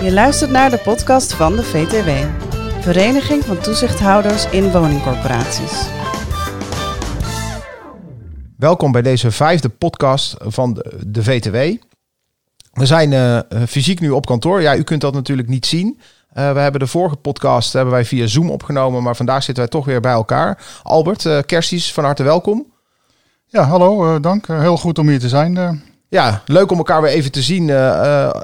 Je luistert naar de podcast van de VTW, Vereniging van Toezichthouders in Woningcorporaties. Welkom bij deze vijfde podcast van de, VTW. We zijn uh, fysiek nu op kantoor. Ja, u kunt dat natuurlijk niet zien. Uh, we hebben de vorige podcast hebben wij via Zoom opgenomen, maar vandaag zitten wij toch weer bij elkaar. Albert, uh, Kersties, van harte welkom. Ja, hallo, dank. heel goed om hier te zijn. Ja, leuk om elkaar weer even te zien.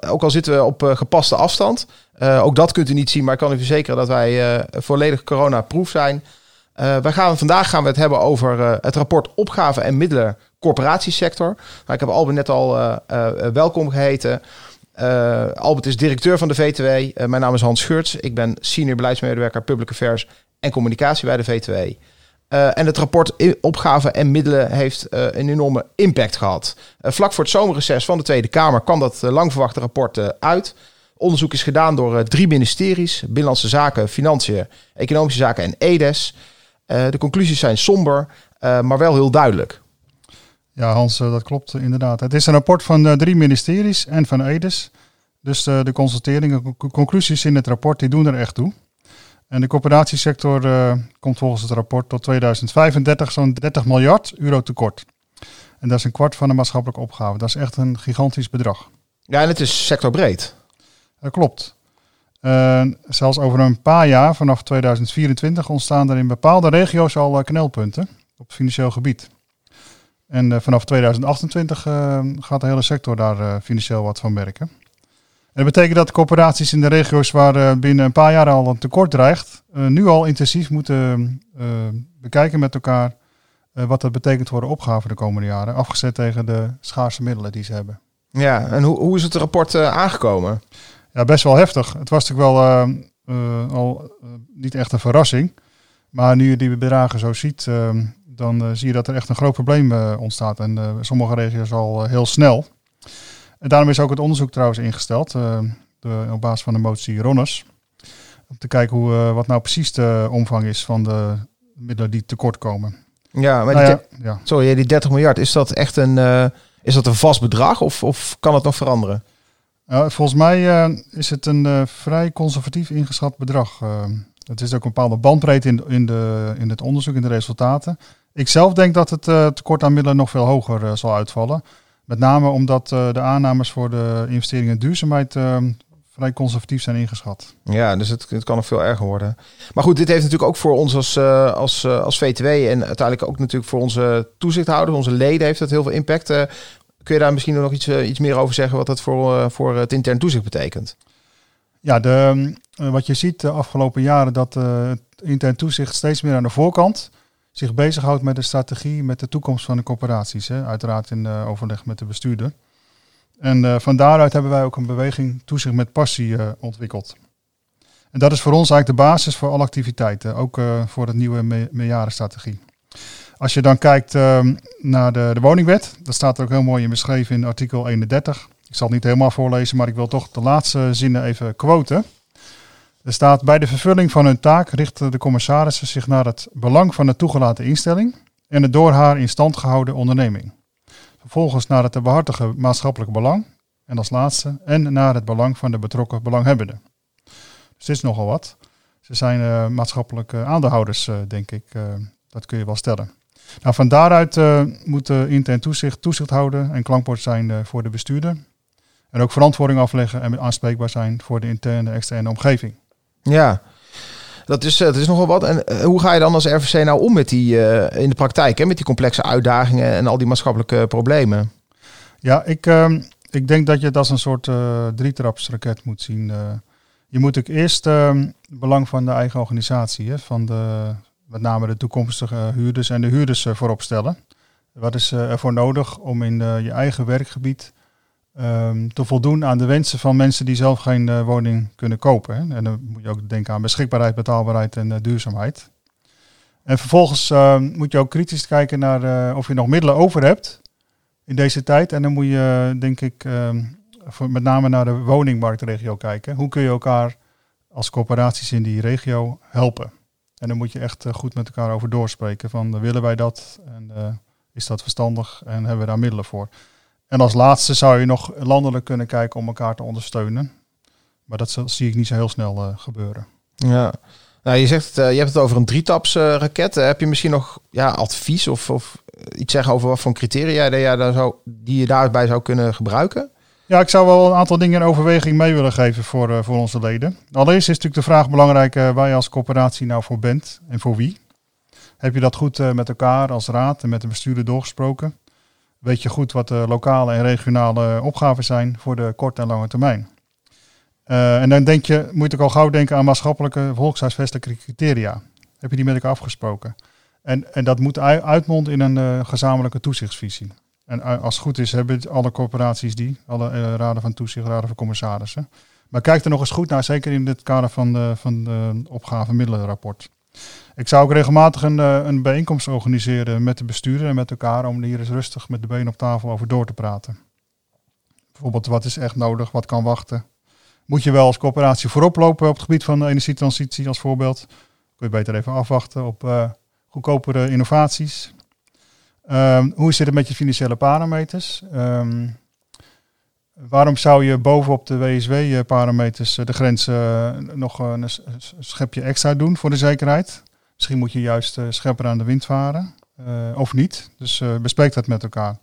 ook al zitten we op gepaste afstand. ook dat kunt u niet zien, maar ik kan u verzekeren dat wij volledig corona-proof zijn. Wij gaan, vandaag gaan we het hebben over het rapport opgave en middelen corporatiesector. Nou, ik heb Albert net al welkom geheten. Albert is directeur van de VTW. mijn naam is Hans Schurts. Ik ben senior beleidsmedewerker Public Affairs en Communicatie bij de VTW. En het rapport opgave en middelen heeft een enorme impact gehad. vlak voor het zomerreces van de Tweede Kamer kwam dat lang verwachte rapport uit. Onderzoek is gedaan door drie ministeries: Binnenlandse Zaken, Financiën, Economische Zaken en EDES. De conclusies zijn somber, maar wel heel duidelijk. Ja, Hans, dat klopt inderdaad. Het is een rapport van drie ministeries en van EDES. Dus de constateringen, conclusies in het rapport, die doen er echt toe. En de corporatiesector komt volgens het rapport tot 2035 zo'n 30 miljard euro tekort. En dat is een kwart van de maatschappelijke opgave. Dat is echt een gigantisch bedrag. Ja, en het is sectorbreed. Dat klopt. Uh, zelfs over een paar jaar, vanaf 2024, ontstaan er in bepaalde regio's al uh, knelpunten op financieel gebied. En uh, vanaf 2028 gaat de hele sector daar financieel wat van merken. Dat betekent dat corporaties in de regio's waar binnen een paar jaar al een tekort dreigt, nu al intensief moeten bekijken met elkaar wat dat betekent voor de opgave de komende jaren, afgezet tegen de schaarse middelen die ze hebben. Ja, en hoe, hoe is het rapport aangekomen? Ja, best wel heftig. Het was natuurlijk wel uh, al uh, niet echt een verrassing. Maar nu je die bedragen zo ziet, dan zie je dat er echt een groot probleem ontstaat. En sommige regio's al heel snel. En daarom is ook het onderzoek trouwens ingesteld, de, op basis van de motie Ronnes. Om te kijken hoe, wat nou precies de omvang is van de middelen die tekort komen. Ja, maar nou die, ja, sorry, die 30 miljard, is dat echt een, is dat een vast bedrag of, of kan het nog veranderen? Volgens mij uh, is het een vrij conservatief ingeschat bedrag. Het is ook een bepaalde bandbreedte in, in, de, in het onderzoek, in de resultaten. Ik zelf denk dat het tekort aan middelen nog veel hoger zal uitvallen. Met name omdat de aannames voor de investeringen in duurzaamheid vrij conservatief zijn ingeschat. Ja, dus het, het kan nog veel erger worden. Maar goed, dit heeft natuurlijk ook voor ons als, als, als VTW en uiteindelijk ook natuurlijk voor onze toezichthouders, onze leden heeft het heel veel impact. Kun je daar misschien nog iets, uh, iets meer over zeggen wat dat voor, uh, voor het intern toezicht betekent? Ja, de, uh, wat je ziet de afgelopen jaren dat het intern toezicht steeds meer aan de voorkant zich bezighoudt met de strategie, met de toekomst van de corporaties. Hè? Uiteraard in overleg met de bestuurder. En van daaruit hebben wij ook een beweging toezicht met passie ontwikkeld. En dat is voor ons eigenlijk de basis voor alle activiteiten, ook voor het nieuwe me meerjarenstrategie. Als je dan kijkt ehm, naar de, de woningwet, dat staat er ook heel mooi in beschreven in artikel 31. Ik zal het niet helemaal voorlezen, maar ik wil toch de laatste zinnen even quoten. Er staat, bij de vervulling van hun taak richten de commissarissen zich naar het belang van de toegelaten instelling en het door haar in stand gehouden onderneming. Vervolgens naar het te behartigen maatschappelijk belang en als laatste en naar het belang van de betrokken belanghebbenden. Dus dit is nogal wat. Ze zijn uh, maatschappelijke aandeelhouders, uh, denk ik. Uh, dat kun je wel stellen. Nou, van daaruit moet de intern toezicht toezicht houden en klankbord zijn voor de bestuurder. En ook verantwoording afleggen en aanspreekbaar zijn voor de interne en externe omgeving. Ja, dat is, dat is nogal wat. En hoe ga je dan als RVC nou om met die, uh, in de praktijk, hè, met die complexe uitdagingen en al die maatschappelijke problemen? Ja, ik, uh, ik denk dat je het als een soort uh, drietrapsraket moet zien. je moet ook eerst ehm, het belang van de eigen organisatie, hè, van de, met name de toekomstige huurders en de huurders eh, voorop stellen. Wat is eh, ervoor nodig om in eh, je eigen werkgebied ehm, te voldoen aan de wensen van mensen die zelf geen woning kunnen kopen? Hè? En dan moet je ook denken aan beschikbaarheid, betaalbaarheid en duurzaamheid. En vervolgens ehm, moet je ook kritisch kijken naar of je nog middelen over hebt in deze tijd. En dan moet je, denk ik, ehm, voor, met name naar de woningmarktregio kijken. Hoe kun je elkaar als corporaties in die regio helpen? En dan moet je echt eh, goed met elkaar over doorspreken van willen wij dat en eh, is dat verstandig en hebben we daar middelen voor. En als laatste zou je nog landelijk kunnen kijken om elkaar te ondersteunen. Maar dat zie ik niet zo heel snel gebeuren. Ja, nou, je zegt, uh, je hebt het over een drietaps uh, raket. heb je misschien nog ja, advies of, of iets zeggen over wat voor criteria die je, daar zou, die je daarbij zou kunnen gebruiken? Ja, ik zou wel een aantal dingen in overweging mee willen geven voor, voor onze leden. Allereerst is natuurlijk de vraag belangrijk waar je als coöperatie nou voor bent en voor wie. Heb je dat goed met elkaar als raad en met de bestuurder doorgesproken? Weet je goed wat de lokale en regionale opgaven zijn voor de korte en lange termijn? Uh, en dan denk je, moet ik al gauw denken aan maatschappelijke volkshuisvestelijke criteria. Heb je die met elkaar afgesproken? En, en dat moet uitmonden in een uh, gezamenlijke toezichtsvisie. En uh, als het goed is, hebben alle corporaties die, alle raden van toezicht, raden van commissarissen. Maar kijk er nog eens goed naar, zeker in het kader van de, van de opgave-middelenrapport. Ik zou ook regelmatig een, een bijeenkomst organiseren met de bestuurder en met elkaar om hier eens rustig met de benen op tafel over door te praten. Bijvoorbeeld, wat is echt nodig, wat kan wachten? moet je wel als coöperatie voorop lopen op het gebied van de energietransitie als voorbeeld. Kun je beter even afwachten op uh, goedkopere innovaties. Um, hoe zit het met je financiële parameters? Um, waarom zou je bovenop de WSW-parameters eh, de grens uh, nog een schepje extra doen voor de zekerheid? Misschien moet je juist schepper aan de wind varen, of niet. Dus bespreek dat met elkaar.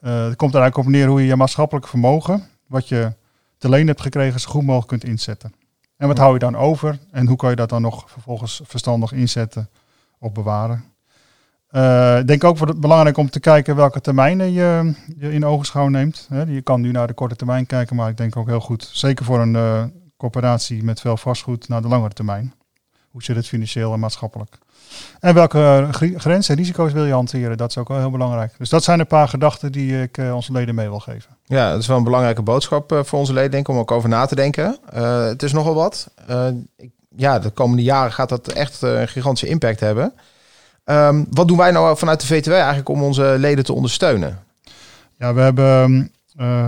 het komt er eigenlijk op neer hoe je je maatschappelijk vermogen, wat je te leen hebt gekregen, zo goed mogelijk kunt inzetten. En wat hou je dan over en hoe kan je dat dan nog vervolgens verstandig inzetten of bewaren? Uh, ik denk ook voor het belangrijk om te kijken welke termijnen je, je in ogenschouw neemt. je kan nu naar de korte termijn kijken, maar ik denk ook heel goed, zeker voor een uh, corporatie met veel vastgoed, naar de langere termijn. Hoe zit het financieel en maatschappelijk? En welke grenzen en risico's wil je hanteren? Dat is ook wel heel belangrijk. Dus dat zijn een paar gedachten die ik uh, onze leden mee wil geven. Ja, dat is wel een belangrijke boodschap voor onze leden, denk ik, om ook over na te denken. Het is nogal wat. Ja, de komende jaren gaat dat echt een gigantische impact hebben. Um, wat doen wij nou vanuit de VTW eigenlijk om onze leden te ondersteunen? Ja, we hebben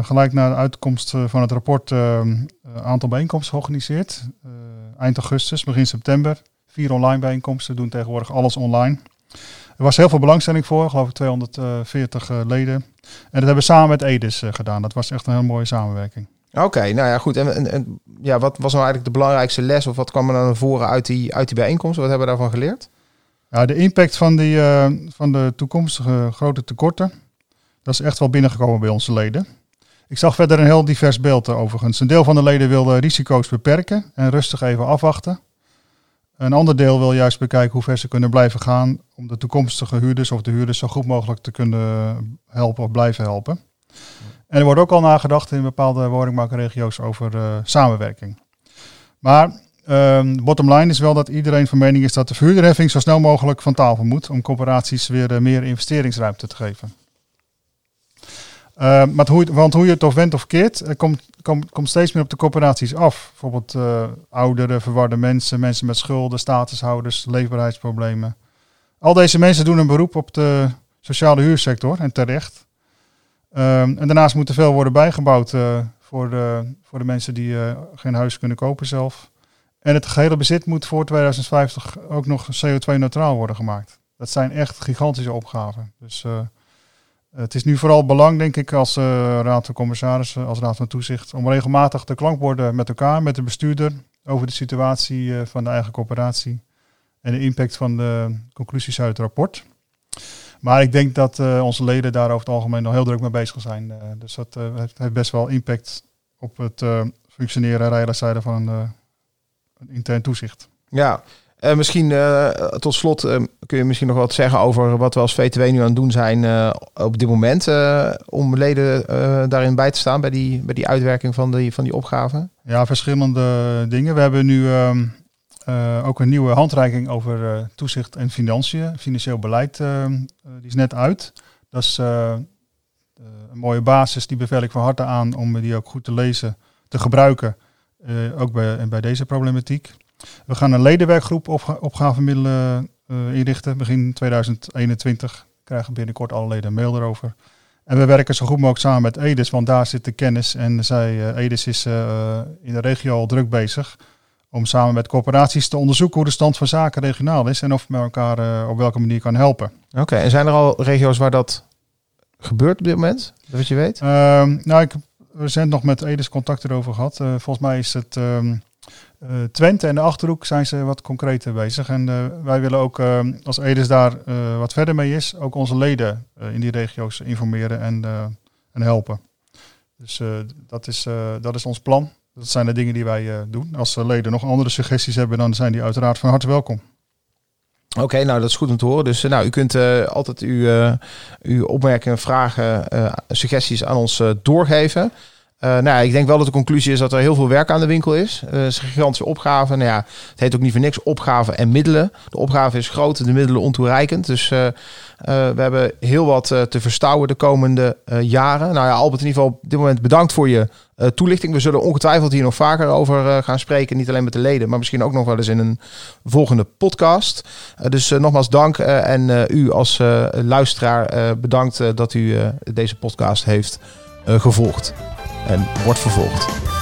gelijk na de uitkomst van het rapport een aantal bijeenkomsten georganiseerd. eind augustus, begin september vier online bijeenkomsten, doen tegenwoordig alles online. Er was heel veel belangstelling voor, geloof ik 240 uh, eh, leden. En dat hebben we samen met Edis gedaan. Dat was echt een heel mooie samenwerking. Oké, nou ja, goed. En, en, en, ja, wat was nou eigenlijk de belangrijkste les of wat kwam er naar voren uit die, uit die bijeenkomsten? Wat hebben we daarvan geleerd? Ja, de impact van, die, uh, van de toekomstige grote tekorten, dat is echt wel binnengekomen bij onze leden. Ik zag verder een heel divers beeld overigens. Een deel van de leden wilde risico's beperken en rustig even afwachten. Een ander deel wil juist bekijken hoe ver ze kunnen blijven gaan om de toekomstige huurders of de huurders zo goed mogelijk te kunnen helpen of blijven helpen. En er wordt ook al nagedacht in bepaalde woningmarktregio's over uh, samenwerking. Maar um, bottom line is wel dat iedereen van mening is dat de verhuurderheffing zo snel mogelijk van tafel moet om corporaties weer uh, meer investeringsruimte te geven. Uh, maar hoe, want hoe je het of went of keert, er komt, steeds meer op de corporaties af. Bijvoorbeeld uh, oudere, verwarde mensen, mensen met schulden, statushouders, leefbaarheidsproblemen. Al deze mensen doen een beroep op de sociale huursector en terecht. Um, en daarnaast moet er veel worden bijgebouwd voor, de, voor de mensen die geen huis kunnen kopen zelf. En het gehele bezit moet voor 2050 ook nog CO2-neutraal worden gemaakt. Dat zijn echt gigantische opgaven. Dus het is nu vooral belang, denk ik, als uh, Raad van Commissarissen, als Raad van Toezicht, om regelmatig de klankborden met elkaar, met de bestuurder, over de situatie uh, van de eigen coöperatie en de impact van de conclusies uit het rapport. Maar ik denk dat onze leden daar over het algemeen nog heel druk mee bezig zijn. dus dat heeft best wel impact op het functioneren en realiseren van intern toezicht. Ja, uh, misschien uh, tot slot uh, kun je misschien nog wat zeggen over wat we als VTW nu aan het doen zijn op dit moment om leden daarin bij te staan bij die, bij die uitwerking van die, van die opgave? Ja, verschillende dingen. We hebben nu ehm, ook een nieuwe handreiking over toezicht en financiën, financieel beleid, ehm, die is net uit. Dat is een mooie basis, die bevel ik van harte aan om die ook goed te lezen, te gebruiken, ook bij, bij deze problematiek. We gaan een ledenwerkgroep op, opgavemiddelen uh, inrichten begin 2021. Krijgen binnenkort alle leden een mail erover. En we werken zo goed mogelijk samen met EDIS, want daar zit de kennis. En zij, uh, EDIS is uh, in de regio al druk bezig om samen met corporaties te onderzoeken hoe de stand van zaken regionaal is en of men elkaar op welke manier kan helpen. Oké, en zijn er al regio's waar dat gebeurt op dit moment? Dat wat je weet? Ehm, nou, ik recent nog met Edes contact erover gehad. Eh, volgens mij is het ehm, eh, Twente en de Achterhoek zijn ze wat concreter bezig. En eh, wij willen ook, ehm, als Edes daar wat verder mee is, ook onze leden in die regio's informeren en, en helpen. Dus dat, is, dat is ons plan. Dat zijn de dingen die wij doen. Als leden nog andere suggesties hebben, dan zijn die uiteraard van harte welkom. Oké, nou dat is goed om te horen. Dus eh, nou, u kunt eh, altijd uw, eh, uw opmerkingen, vragen, suggesties aan ons doorgeven. Eh, nou ik denk wel dat de conclusie is dat er heel veel werk aan de winkel is. Het is een gigantische opgave. Nou ja, het heet ook niet voor niks opgave en middelen. De opgave is groot, de middelen ontoereikend. Dus eh, we hebben heel wat te verstouwen de komende jaren. Nou ja, Albert, in ieder geval op dit moment bedankt voor je toelichting. We zullen ongetwijfeld hier nog vaker over gaan spreken. Niet alleen met de leden, maar misschien ook nog wel eens in een volgende podcast. Dus nogmaals dank. en u als luisteraar bedankt dat u deze podcast heeft gevolgd. En wordt vervolgd.